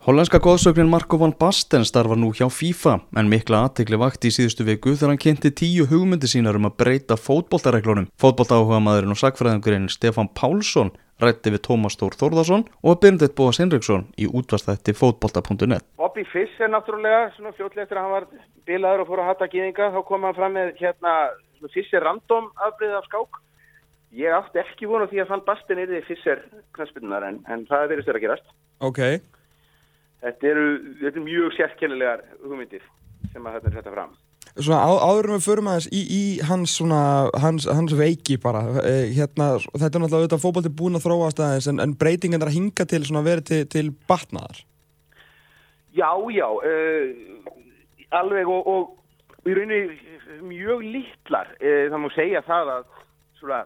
Hollandska góðsögnin Marko van Basten starfar nú hjá FIFA en mikla aðtekli vakti í síðustu viku þegar hann kynnti tíu hugmyndi sínar um að breyta fótboltareglunum. Fótboltaáhuga maðurinn og sagfræðingurinn Stefan Pálsson rætti við Tómas Stór Þórðarsson og að Byrndett Bóas Henriksson í útvastætti fótbolta.net. Bobby Fish er náttúrulega svona fljótlega eftir að hann var bilaður og fór að hata gýðinga þá kom hann fram með hérna Fish er random afbreyð af skák. Ég átti ekki vonu því að fann Basten yfir Fish er knæspinnar en, en það verðist þér að gerast. Ok. Þetta eru, þetta eru mjög sérkennilegar hugmyndir sem að þetta er þetta fram. Svona á, áður með förum aðeins í, í hans, svona, hans, hans veiki bara, eh, hérna, þetta er náttúrulega auðvitað fókbalti búin að þróast aðeins en, en breytingan er að hinga til svona verið til, til batnaðar. Já, já, uh, alveg og, og í rauninni mjög lítlar, uh, það má segja það að svona,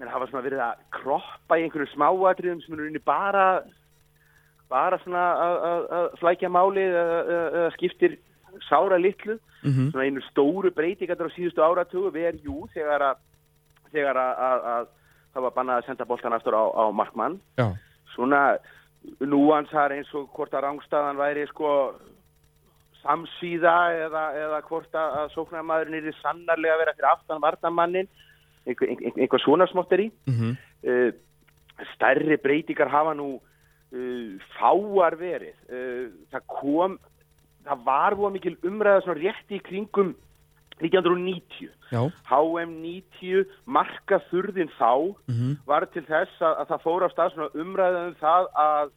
mér hafa svona verið að kroppa í einhverju smáatriðum sem er rauninni bara bara svona að flækja málið eða skiptir sára litlu mm -hmm. svona einu stóru breytingar á síðustu áratugu við erum jú þegar að þegar að það var bannað að senda boltan aftur á, á markmann Já. svona núansar eins og hvort að rángstæðan væri sko samsíða eða, eða hvort að sóknarmadurinn er sannarlega að vera fyrir aftan vartamannin einhver, einhver, svona smóttir í mm -hmm. uh, stærri breytingar hafa nú fáar verið uh, það kom það var búin mikil umræða rétti í kringum 1990 Já. HM 90 marka þurðin þá Mm -hmm. var til þess að, að það fór á stað svona umræða um það að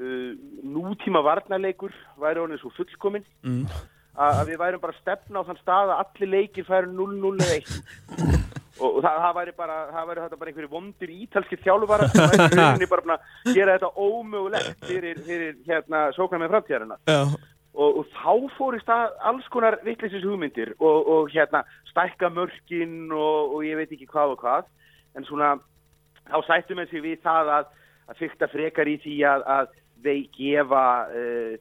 uh, nútíma varnarleikur væri orðin svo fullkominn mm. að, við værum bara að stefna á þann stað að allir leikir færi 0-0 eða 1 og, það, það væri bara það væri þetta bara einhverju vondur ítalski þjálfvara sem væri rauninni bara búin að gera þetta ómögulegt fyrir, fyrir hérna sóknar með framtíðarina og, og þá fór í stað alls konar vittlisins hugmyndir og, og hérna stækka mörkin og, og ég veit ekki hvað og hvað. En svona þá sættum við það að, að fyrta frekar í því að, að þeir gefa uh,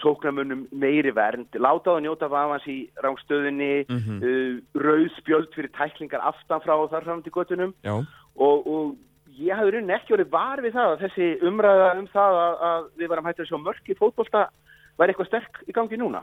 sóknarmunum meiri vernd láta það njóta vafans í rángstöðinni Mm -hmm. uh, rauðspjöld fyrir tæklingar aftanfrá og þar fram til göttunum Já. og, og ég hafði rauninni ekki orðið var við það að þessi umræða um það að, að við varum hægt að sjá mörk í fótbolta væri eitthvað sterk í gangi núna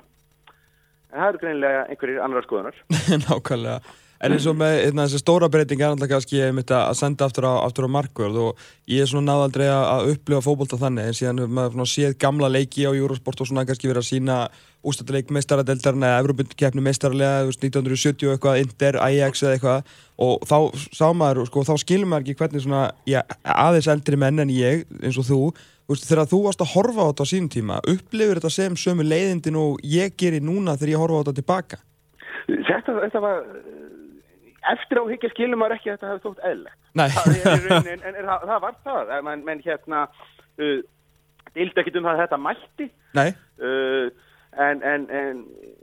en það eru greinilega einhverjir annar skoðunar Nákvæmlega. En eins og með hérna, þessi stóra breyting er alltaf kannski að senda aftur á, aftur á markvörð og ég er svona náðaldrei að upplifa fótbolta þannig en síðan maður séð gamla leiki á Eurosport og svona kannski verið að sína ústættileik meistaradeldarinn eða Evropakeppni meistarlega 1970 og eitthvað, Inter, Ajax eða eitthvað og þá sá maður, sko, þá skilur maður ekki hvernig svona, já, aðeins eldri menn en ég, eins og þú veist, þegar þú varst að horfa á þetta á sínum tíma, upplifur þetta sem sömu leiðindin og ég gerir núna þegar ég horfa á þetta tilbaka? Þetta, þetta var eftir á higgja skilum maður ekki að þetta hefði þótt eðlegt er, en, en, það, það var það. Menn, menn hérna uh, deildi ekkit um það að þetta mætti Nei, uh, en, en, en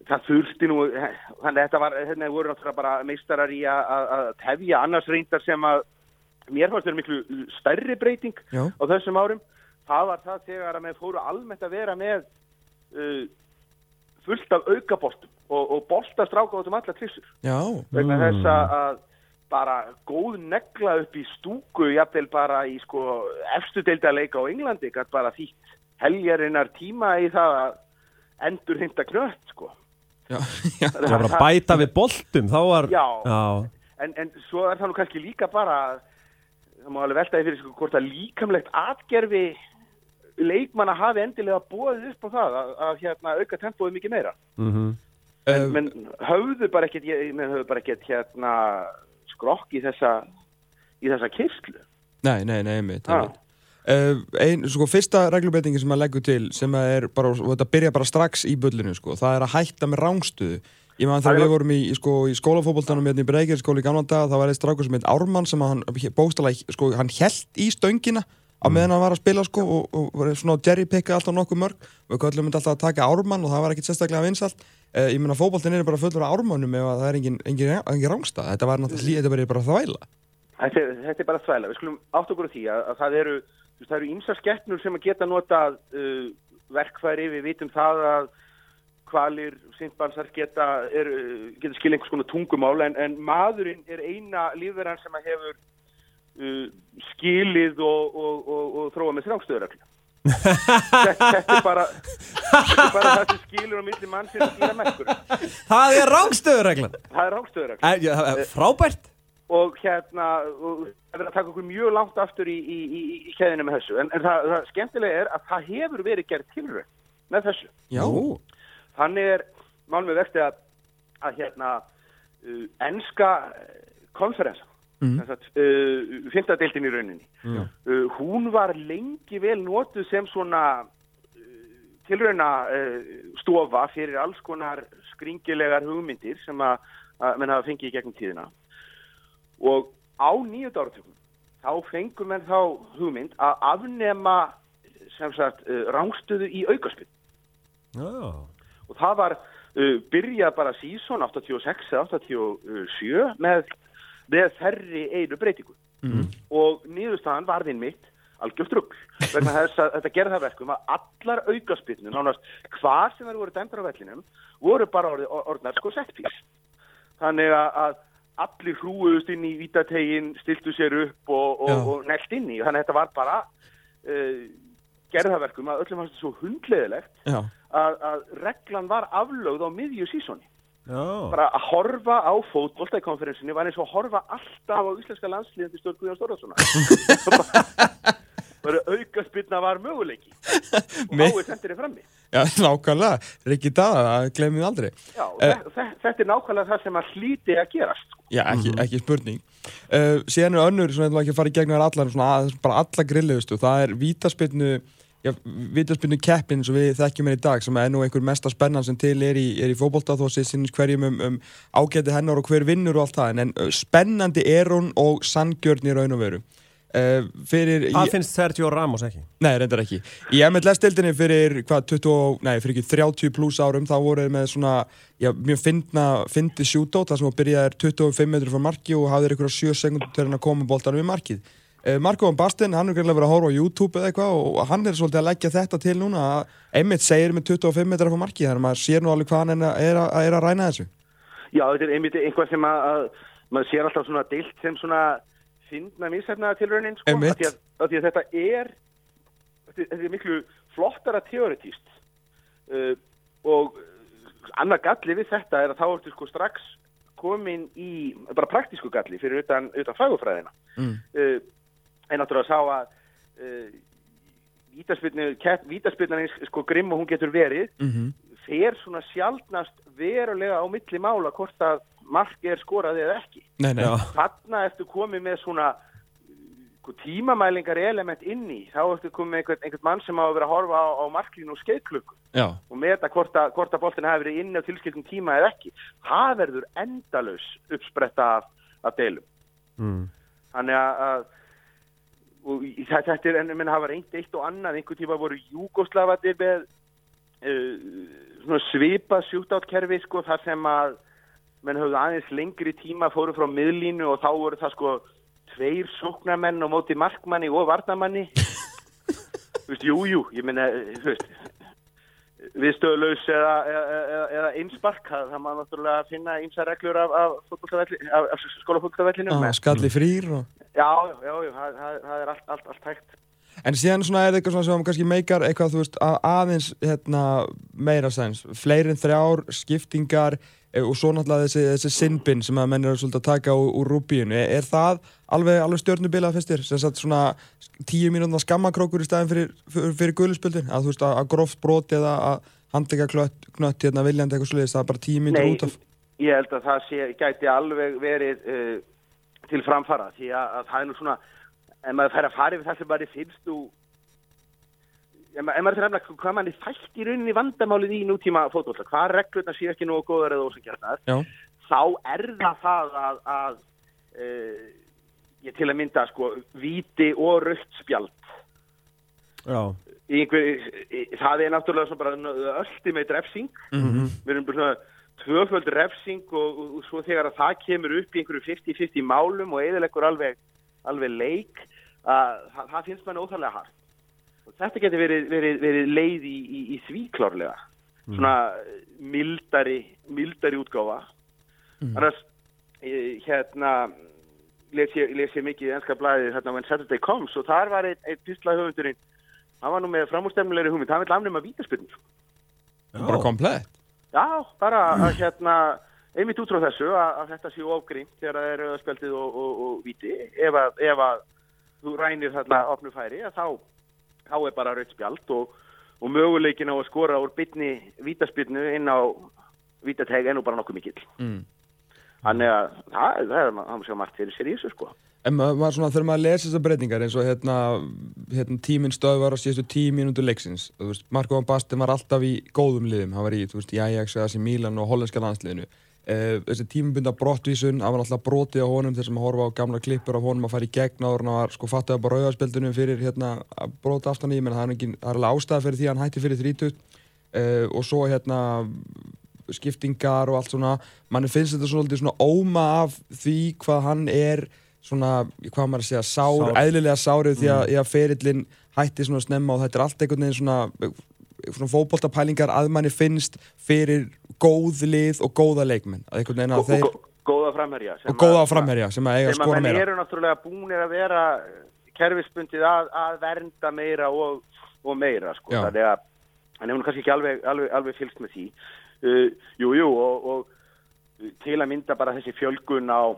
það þurfti nú þannig þetta var, hérna voru náttúrulega bara meistarar í að- tefja annars reyndar sem að mér fannst þeirra miklu stærri breyting já, á þessum árum. Það var það þegar að með fóru almennt að vera með uh, fullt af aukaboltum og, og boltastráka út um alla trissur já, vegna þess að bara góð negla upp í stúku jafnvel bara í sko efstu deildaleika á Englandi gætt bara þýtt heljarinnar tíma í það að endur hinda knött sko já, já. Það var að bæta við boltum, þá var... Já. Já. en, en svo er það nú kannski líka bara það má alveg veltaði fyrir sko hvort að líkamlegt atgerfi leikmanna hafi endilega bóðið upp á það að, að hérna auka tempóið mikið meira. Mm en, Uh, menn höfðu bara ekkert ég- menn höfðu bara ekkert hérna skrokk í þessa í þessa kyrslu Nei, nei, nei, einmitt, Já. einmitt. Uh, ein, sko, fyrsta reglubreitingi sem maður leggur til sem að er bara, og þetta byrja bara strax í bullinu, sko, það er að hætta með rángstöðu ég Það þegar við vorum í, sko, í skólafóboltanum hérna í Breykjavíkskóli í gamla daga, það var eitt strákur sem heit Ármann sem að hann bókstala, sko, hann held í stöngina á meðan hann var að spila, sko, og, og var svona jerrypicka alltaf nokkuð mörg. Við köllum þetta alltaf að taka Ármann og það var ekkit sérstaklega vinsalt uh, ég meina fóboltin er bara fullur af Ármannum ef að það er engin, engin, engin rángstað þetta var náttúrulega, þetta verið bara þvæla. Þetta, er- þetta er bara þvæla, við skulum átt okkur á því að, að það eru það eru ýmsar skeppnur sem að geta notað uh, verkfæri, við vitum það að kvalir, sindbansar geta, er, geta skil einhvers konar tungumál en, en maðurinn er eina lífverðan sem að hefur uh, skilið og, og, og, og þróa með þrángstöðuröglu þetta, þetta er bara þetta er bara það sem skilur á milli mann sem skilja mekkur Það er rángstöðurreglan það er rángstöður Eh, er Frábært. Og hérna og það verður að taka okkur mjög langt aftur í, í, í, í keðinu með þessu. En, en það, það skemmtilega er að það hefur verið gerð tilröð með þessu. Já, þannig er mál með vexti að, að hérna uh, enska konferensa mm. uh, fymtadeildin í rauninni. Uh, hún var lengi vel notuð sem svona uh, tilrauna stofa fyrir alls konar skringilegar hugmyndir sem að, menn hafa fengið í gegnum tíðina. Og á nýjönda áratökum þá fengum menn þá hugmynd að afnema sem sagt rángstöðu í aukarspil Já. Og það var byrjað bara sísón 86 eða 87 með, með þerri einu breytingu. Mm. og niðurstaðan varðin mitt algjört rugg vegna þess að þetta gerði það verkum að allar aukaspilnu nánast hvað sem þær voru dæmdar á vellinum voru bara orði, orðnar sko settpís þannig að, allir hrúuðust inn í vítategin stiltu sér upp og, og, og nelt inn í. Þannig að þetta var bara uh, gerði það verkum að öllum fannst þetta svo hundleðilegt að, að reglan var aflögð á miðju sísoni. Já Bara að horfa á fótbolta í konferensinni var eins og að horfa alltaf á íslenska landsliðandi stjórn Guðjón Stórðarssona. bara aukaspilna var möguleiki og Me- áið sendir þið frammi. já, nákvæmlega Rikki Dada, það glemum við aldrei Já, uh, þetta er nákvæmlega það sem að hlíti að gerast. sko. Já, ekki, ekki spurning uh, Síðan er önnur, svona, ég ætla ekki að fara í gegnum allar svona, bara alla grilliðustu það er vítaspinnu já, vítaspinnu keppin sem við þekkjum hér í dag sem er nú einhver mesta spennan sem til er í, er í fótbolta þó að sé sinns hverjum um, um ágæti hennar og hver vinnur og allt það en, en spennandi er hún og sanngjörn í raun og veru uh, fyrir Það finnst Sergio Ramos ekki Nei, reyndar ekki. Í MLS-dildinni fyrir, hvað, 20, nei, fyrir ekki 30 pluss árum, þá voru þeir með svona, já, mjög fyndna, fyndi shootout, það sem að byrja er 25 metrur frá marki og hafðir ykkur á 7 sekundur til að koma boltanum í markið. Uh, Marko Van Basten, hann er greinlega verið að horfa á YouTube eða eitthvað og hann er svolítið að leggja þetta til núna að einmitt segir með 25 metrar frá markið, þannig að maður sér nú alveg hvað hann er að, er að, að ræna þessu. Já, þetta er einmitt einhvað sem að, að maður sér alltaf svona deilt sem svona fyndna mísæfnaða tilraunin, sko, Einmitt. af því, að, því að þetta er þetta, er miklu flottara teoretíst uh, og annar galli við þetta er að þá ertu sko strax komin í bara praktísku galli fyrir utan, utan fagufræðina Mm. uh, en náttúrulega sá að uh, vítaspilnan eins sko grimm og hún getur verið Mm -hmm. fer svona sjaldnast verulega á milli mála hvort að mark er skorað eða ekki. Nei, nei. Já. Þarna ertu komið með svona sko, tímamælingar element inn í, þá ertu komið með einhvern, einhvern mann sem á að vera að horfa á, á marklínu og skeiðklukku Já. og meta hvort að, hvort að boltin hafi verið inni á tilskildum tíma eða ekki. Það verður endalaus uppspretta af, af deilum. mm. Þannig að, að og þetta er, en ég menn hafa reynd eitt og annað, einhvern tíma voru Júgoslavatir með uh, svona svipa sjútátkerfi sko, þar sem að menn höfðu aðeins lengri tíma fóru frá miðlínu og þá voru það sko tveir sóknarmenn og móti markmanni og varnamanni þú veist, jú, jú, ég meina þú veist viðstöðlaus eða, eða, eða, einspark. Það, maður náttúrulega finna einsa reglur af skólafólkavellinu Ah, skalli frýr og... Já, já, já, það, það, það er allt, allt, allt hægt. En síðan svona er eitthvað svona sem kannski meikar eitthvað, þú veist, að aðeins hérna, meira sæns, fleiri en þrjár skiptingar e, og svo náttúrulega þessi, þessi sinnbinn sem að menn eru svolítið að taka úr, úr rúbíinu. Er, er það alveg, alveg stjórnubilað fyrstir? Sem sagt svona tíu mínúndar skammakrókur í staðin fyrir, fyrir, fyrir guðluspöldin? Að þú veist, að, að gróft brot eða að handleika klött, knött hérna viljandi eitthvað sliðist, það er bara tíu mínútur Nei, út af... ég held að það sé, gæti alveg verið uh, til framfara því að, að það er nú svona, ef maður fær að fara yfir það sem maður finnst þú, ef maður fyrir að hvað manni fætt í rauninni vandamálið í nútíma fótbolta, hvað reglurna sé ekki nógu góðar eða ósangjarnar, Já, þá er það það að, að uh, ég til að mynda sko, víti og rautt spjald. Já. Einhver, í- það er náttúrulega svona bara ultimate refsing. Mhm. við erum bara svona tvöföld refsing og, og, og svo þegar að það kemur upp í einhverju 50-50 málum og eðilegur alveg, alveg leik að það, það finnst mann óþarlega hart. Og þetta getur verið, verið, verið leið í, í, í því klárlega. Svona mildari mildari útgáfa. Annars eh, hérna les ég, les ég mikið í enska blæði hérna When Saturday Comes og þar var einn ein písla höfundurinn. Hann var nú með framúrstemnilegri hugmynd, hann vil afnema vítaspyrnur. Bara komplett. Já, bara að hérna, einmitt út frá þessu að, að þetta séu ofgrímt þegar það er rauðaspjaldið og, og, og víti. Ef að, ef að þú rænir þarna opnu færi, þá, þá er bara rauð spjald og, og möguleikin á að skora úr bytni vítaspyrnu inn á vítateg er nú bara nokkuð mikill. Mm. Þannig að það, það er það er margt fyrir sér í þessu sko. En maður, svona, þegar maður lesa þessar breytingar eins og hérna, hérna tíminn stöðvar á síðustu tíu mínútur leiksins þú veist, Marko Van Basten var alltaf í góðum liðum. Hann var í, þú veist, í Ajax, AC Milan og hollenska landsliðinu. Eh, þessi tímubunda brottvísun, hann var alltaf brotið á honum þess að maður horfa á gamla klippur af honum að fara í gegn en hann var, sko, fattuði bara rauðarspildunum fyrir hérna, að brota aftan í. Menn það er, engin, það er alveg ástæða fyrir því hann hætti fyrir 30 eh, og svo hérna skiptingar og allt svona. Mann finnst þetta svona óma af því hvað hann er svona, hvað maður að segja, sár, Sár. eðlilega sárið því að, að ferillin hætti svona snemma og þetta er allt einhvern veginn svona, svona fótboltapælingar að manni finnst fyrir góð lið og góða leikmenn að einhvern veginn að þeir góða framherja. og góða að- framherja sem að eiga að sem að skora menn meira eru náttúrulega búinir að vera kerfisbundið að, að vernda meira og, og meira sko. Já. þannig að hann hefur kannski ekki alveg, alveg, alveg fylgst með því uh, jú, jú og, og til að mynda bara þessi fjölgun á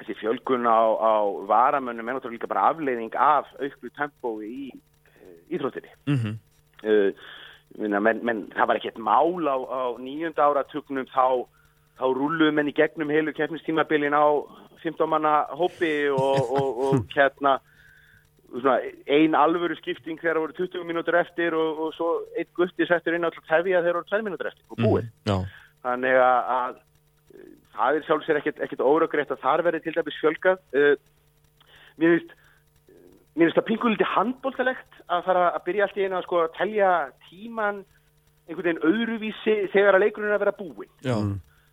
þessi fjölgun á, á varamönnum er náttúrulega líka bara afleiðing af auklu tempói í uh, íþróttinni. Mm uh, minna, menn, menn, það var ekkert mál á, á nýjunda áratugnum þá, þá rúluðu menn í gegnum heilu keppnistímabilin á 15 manna hópi og, og, og hérna svona, ein alvöru skipting þegar voru 20 mínútur eftir og, og svo einn gutti settur inn á til tefja þegar voru 2 mínútur eftir og búið. Já, Þannig að, uh, það er sjálfsér ekkert, ekkert óragreitt að þar verði til dæmis fjölgað. Uh, mér finnst mér finnst það pinguliti handbóltalegt að fara að byrja allt í einu að sko að telja tíman einhvern veginn öðruvísi þegar að leikurinn er að vera búinn. já,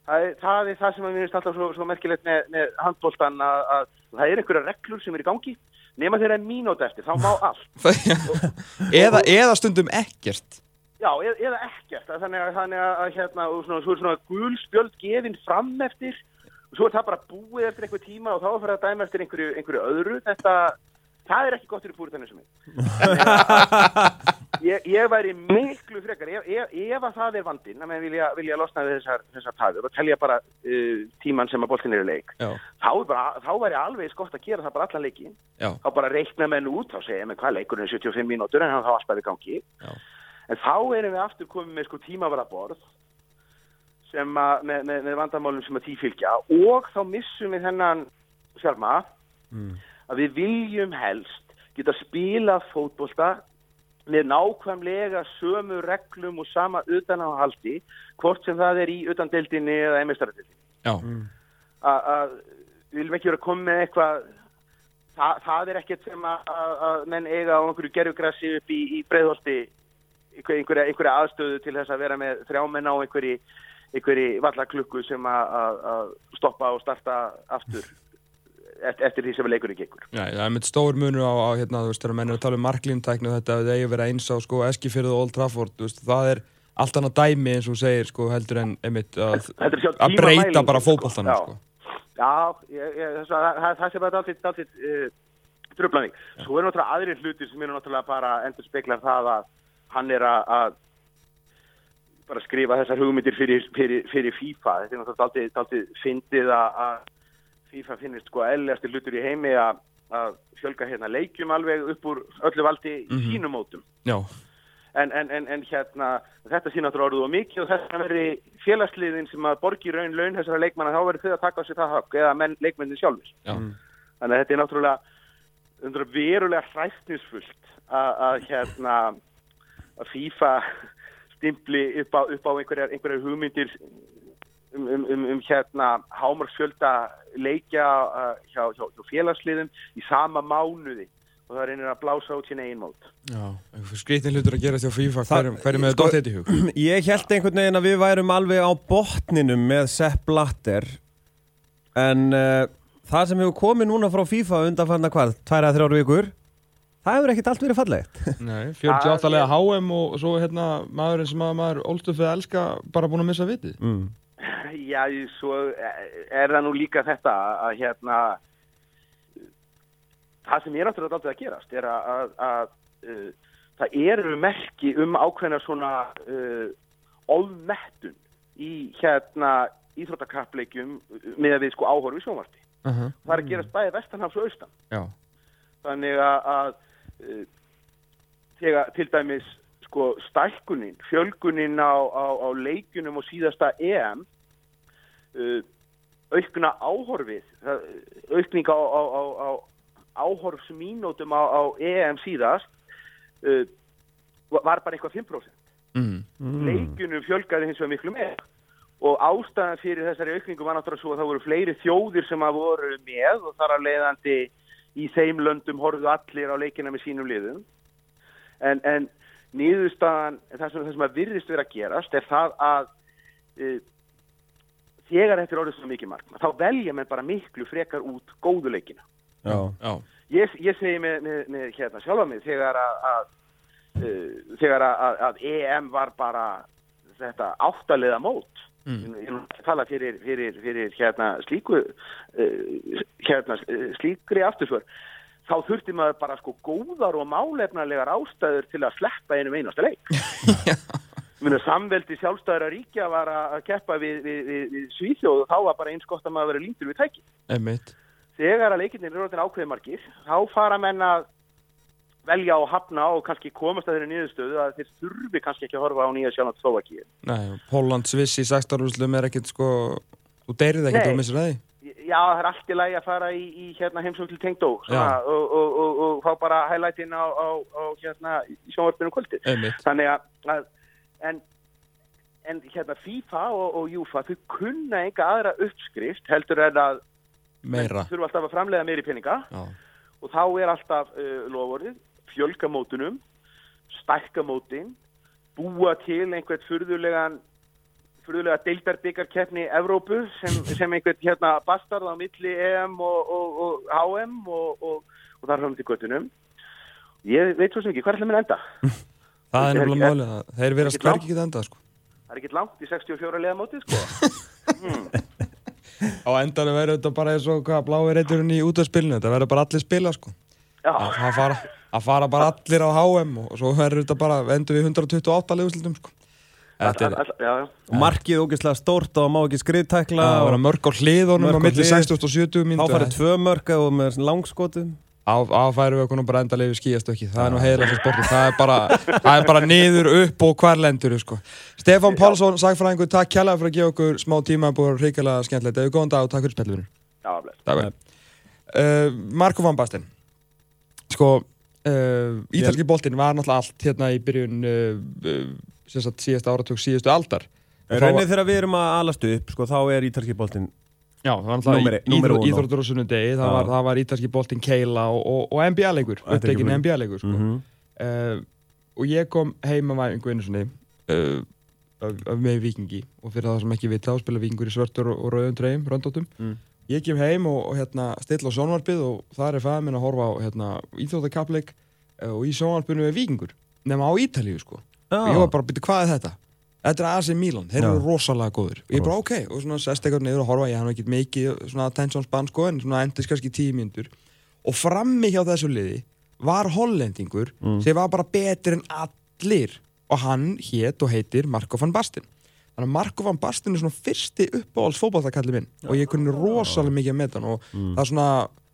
Það er, það er það sem að mér finnst alltaf svo, svo merkilegt með, með handbóltan að, að það er einhverja reglur sem er í gangi nema þegar það er mínúti eftir, þá má allt. eða, eða stundum ekkert Já, eða, ekkert, þannig að, þannig að, að hérna, og svona, svo er svona gulspjöld gefin fram eftir, og svo er það bara búið eftir einhver tíma og þá fyrir að dæma eftir einhverju, einhverju öðru, þetta, það er ekki gott fyrir púritanir sem ég. Ég væri miklu frekar, ef, ef, ef að það er vandinn, að menn vilja, vilja losna við þessar, þessar tafur og telja bara uh, tíman sem að boltin er í leik, Já, þá, bara, þá væri alveg gott að gera það bara allan leikin, já, þá bara reikna menn út, þá segja menn hvað leikurinn er 75 mínútur en þá alltaf í gangi. já En þá erum við aftur komið með sko tímavaraborð sem að, með, með, með vandamálum sem að tí fylgja. Og þá missum við þennan sjálfma að við viljum helst geta spilað fótbolta með nákvæmlega sömu reglum og sama utanáhaldi hvort sem það er í utandeldinni eða emestaradeldinni. Já, Að við viljum ekki vera að koma með eitthvað það, það er ekkert sem að, menn eiga á einhverju gerfugrassi upp í, í breiðholti einhver- einhverja, einhverja aðstöðu til þess að vera með þrjámenn á einhverji, einhverji vallaklukku sem að, stoppa og starta aftur eftir, því sem leikurinn gengur. Já, það er mitt stór munur á, á hérna, þú veist, þegar menn er að tala um marklíntækni og þetta að það eigi að vera eins á, sko, Eskifjörðu og Old Trafford, þú veist, það er allt annað dæmi eins og þú segir, sko, heldur en einmitt að, að breyta bara sko. fótboltanum, Já. sko. Já, ég, ég, það, það sem er dálítið uh, tröflaning. Svo er náttúrulega aðrir hlutir sem eru náttúrulega bara endur speklar það að hann er að, bara skrifa þessar hugmyndir fyrir, fyrir, fyrir FIFA. Þetta er náttúrulega dálítið fyndið að, að FIFA finnist sko eðlilegasti hlutur í heimi að, að fjölga hérna leikjum alveg upp úr öllu valdi í Mhm. sínum mótum. Já, En, en, en, en hérna, þetta sé náttúrulega orðið og mikið og þess að veri félagsliðin sem að borgi raun laun þessara leikmanna þá verður þau að taka á sig það högg eða menn, leikmennin sjálfur. já, Þannig að þetta er náttúrulega undra verulega hræstnisfullt að, að hérna að FIFA stimpli upp á, upp á einhverjar, einhverjar hugmyndir um, um, um, um hérna hámarsfjölda leikja uh, hjá, hjá, hjá félagsliðum í sama mánuði og það reynir að blása út sín eigin mót. já, skrítin hlutur að gera þjá FIFA, Það- hverjum, hverjum hefur sko- þetta í hug? Ég held einhvern veginn að við værum alveg á botninum með Sepp Blatter en uh, það sem hefur komið núna frá FIFA undanfanna hvað, tværa þrjár vikur það hefur ekkert allt verið fallegt Nei, 48 lega HM og svo hérna maðurinn sem að maður að elska bara búin að missa vitið. mm. Já, svo er það nú líka þetta að hérna það sem er náttúrulega aldrei að gerast er að, að, að uh, það eru merki um ákveðna svona uh, ofmettun í hérna íþróttakappleikjum með að við sko áhorfi sjónvarti. Uh -huh. Það er að gerast bæði vestanhafs og austan. Já. Þannig að, að uh, þegar til dæmis sko stækkunin, fjölgunin á, á, á leikjunum og síðasta EM uh, aukna áhorfið, það, aukning á, á, á, á áhorfsmínótum á, á EM síðast uh, var bara eitthvað 5%. Mm. Mm. Leikjunum fjölgaði hins vegar miklu meira og ástæðan fyrir þessari aukningu var náttúrulega svo að það voru fleiri þjóðir sem að voru með og þar að leiðandi í þeim löndum horfðu allir á leikina með sínum liðum en, en nýðustafan, það sem, það sem að virðist vera að gerast er það að uh, þegar þetta er orðið svo mikið markma, þá velja menn bara miklu frekar út góðu leikina. Já. Já. Ég, ég segi með, með, með hérna sjálfa mig þegar að, að uh, þegar að, að, að EM var bara þetta áttaliða mót Mm. ég ekki að tala fyrir, fyrir, fyrir hérna slíku uh, hérna uh, slíkri aftursvör þá þurfti maður bara sko góðar og málefnarlegar ástæður til að sleppa einum einasta leik Minu, samveldi sjálfstæðara ríkja var að keppa við, við, við, við Svíþjóð og þá var bara eins gott að maður verið líndur við tæki Einmitt. þegar að leikinnir eru orðin ákveði margir þá fara menn að velja og hafna og kannski komast að þeirri niðurstöðu að þeir þurfi kannski ekki að horfa á nýja sjálfnátt Slovakíu. Nei, Póland Sviss í 16 úrslum er ekkert sko, þú deyrið Nei. og missir að því. Já, það er allt í lagi að fara í, í hérna heimsókn til Tengdó og, og, og, og fá bara highlightin á, á, á hérna, í sjónvarpinu kvöldi. Þannig að, að en, en hérna FIFA og, og Júfa, þau kunna enga aðra uppskrift heldur en að þurfa alltaf að framlega meiri peninga Já. og þá er alltaf uh, lofórið fjölgamótunum, stækkamótin, búa til einhvern furðulegan furðulega deildarbyggarkeppni Evrópu sem, sem einhvern hérna bastard á milli EM og, og, og HM og, og, og þar fram til göttunum. Ég veit svo sem ekki, hvað er það minn enda? Það er ekki- málið að þeir vera ekki langt? ekki enda sko. Það er ekki langt í 64 liða mótið, sko. Á endanum verður þetta bara eins og hvað blái reyturinn í útafspilinu, þetta verður bara allir spila sko. Já, Að að fara, að fara bara allir á HM og svo verður þetta bara, endur við 128 liðuslutum sko. Er, markið ógeðslega stórt og má ekki skriðtækla það verður mörg á hliðunum á milli hlið. 60 og 70 Þá myndu. farið tvö mörk og með langskotum áfæru við okkur bara endalegu skíastökki það er nú heiðilega fyrir sportu það er bara, það er bara niður upp og hvar lendur sko. Stefán Pálsson, sagfræðingur, takk kjærlega fyrir að gefa okkur smá tíma búið hrikalega skemmtilegt, eða góðan dag og takk fyrir. Takk. Uh, Marko van Basten. Sko uh, ítalski boltinn var náttúrulega allt hérna í byrjun uh, uh, sem sagt síðasta áratug síðustu aldar þá var- þegar við erum að alast upp sko, þá er ítalski boltinn Já, það var náttúrulega íþróttur og sunnudegi það, var- það var ítalski boltinn Keila og, og, og NBA-leikur, er mun. NBA-leikur sko. Mhm. uh, og ég kom heim að væfingu einu svona uh, af, af með vikingi og fyrir það sem ekki vita þá spila vikingur í svörtur og, og rauðum treyjum, röndóttum Mm. Ég kem heim og, hérna, stilla á sjónvarpið og það er fæða minn að horfa á hérna, íþróttakapleik uh, og í sjónvarpinu er vikingur nema á Ítalíu sko. Og ég var bara að byrja hvað er þetta? Þetta er AC Milan, þeir Já. eru rosalega góður og ég bara ok, og svona sest eitthvað niður og horfa ég hann ekki mikið svona attention span sko en svona endist kannski tíu mínútur. Og frammi hjá þessu liði var hollendingur Mm. sem var bara betur en allir. Og hann hétt og heitir Marko van Basten þannig að Marko van Basten er svona fyrsti uppáhalds fótballtakalli minn og ég kunni rosalega mikið að meta hann og Mm. það, svona,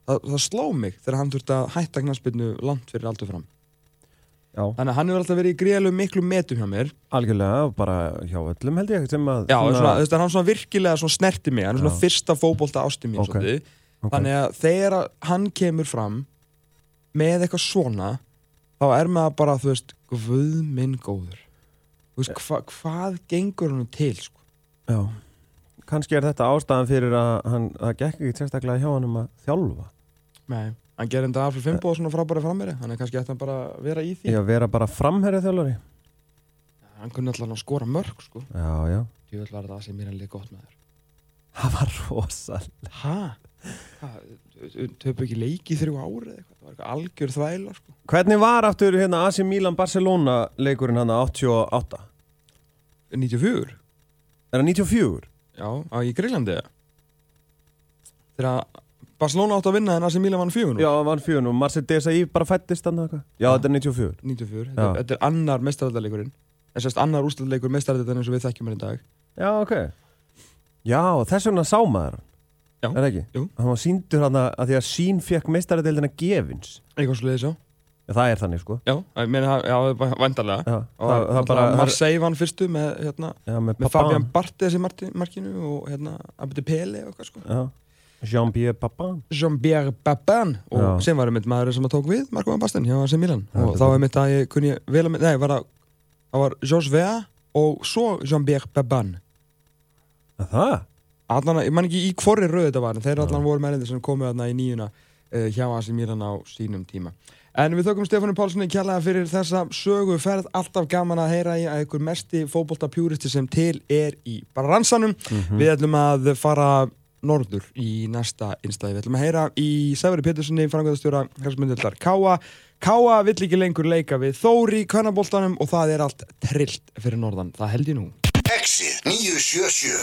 það, það sló mig þegar hann þurfti að hætta knarsbyrnu langt fyrir aldur fram Já, þannig að hann hefur alltaf verið í gríðalegu miklu metum hjá mér algjörlega, bara hjá öllum held ég sem að Já, svona, svona, þú veist, hann svona virkilega svona snerti mig, hann er svona Já. fyrsta fótbolta ásti mín Ok, svolítið. ok. Þannig að þegar hann kemur fram með eitthvað svona, þá er maður bara, þú veist, guð minn góður. Veist, hva, hvað gengur hann til, sko? Já, kannski er þetta ástæðan fyrir að hann, það gekk ekki sérstaklega hjá hann um að þjálfa Nei. Hann gerir enda Alfred Fimbo svona frábæri frammeiri, hann er kannski eftir bara að vera í því. Að vera bara framherja þjálfari Hann kunni alltaf að skora mörg, sko. Já, já það var rosal Hæ? Töpu ekki leiki þrjú ári? Það var algjör þvæla, sko. Hvernig var aftur hérna AC Milan Barcelona leikurinn hann 88? 94? Er það 94? Já, á í Grillandi Þegar Barcelona átt að vinna en AC Milan vann 4 Já, vann fjörun og Marcel Desailly bara fættist hann eitthvað Já, þetta er 94 94, Já. þetta, þetta er annar mestaraldaleikurinn en sérst annar úrstæðleikur mestaraldalinn eins og við þekkjum hann í dag Já, ok Já, þess vegna sá maður hann Já. Er það ekki? Jú. Hann var síndur hann að því að sín fekk meistaradeildina gefins eitthvað svo leiðis, já Já, það er þannig sko Já, ég meina, já, vandarlega Já, og það, það bara það, Marseille vann fyrstu með, hérna, Já, með, með. Fabian Barthez í marti, markinu og hérna, Abdi Pele og eitthvað sko Já, Jean-Pierre Papin Jean-Pierre Babin og Já. sem var einmitt maður sem að tók við Marko Van Basten hjá AC Milan Já, og þetta þá er- einmitt að ég kunni vel að nei, var það, það var Georges Vea og svo Jean-Pierre Babin Að Það? Allan, ég man ekki í hvorri röð þetta var en þeir allan voru meðlendir sem komu þarna í nýjuna uh, hjá AC Milan á sínum tíma en við þökkum Stefánu Pálssoni kjallaða fyrir þessa sögu ferð alltaf gaman að heyra í að ykkur mesti fótboltapjúristi sem til er í bransanum við ætlum að fara norður í næsta innstæði. Við ætlum að heyra í Sæfari Péturssoni, frangöðastjóra Hersmundildar Káa. Káa vill ekki lengur leika við Þóri í kannaboltanum og það er allt trillt fyrir norðan. Það held ég nú. Exit 977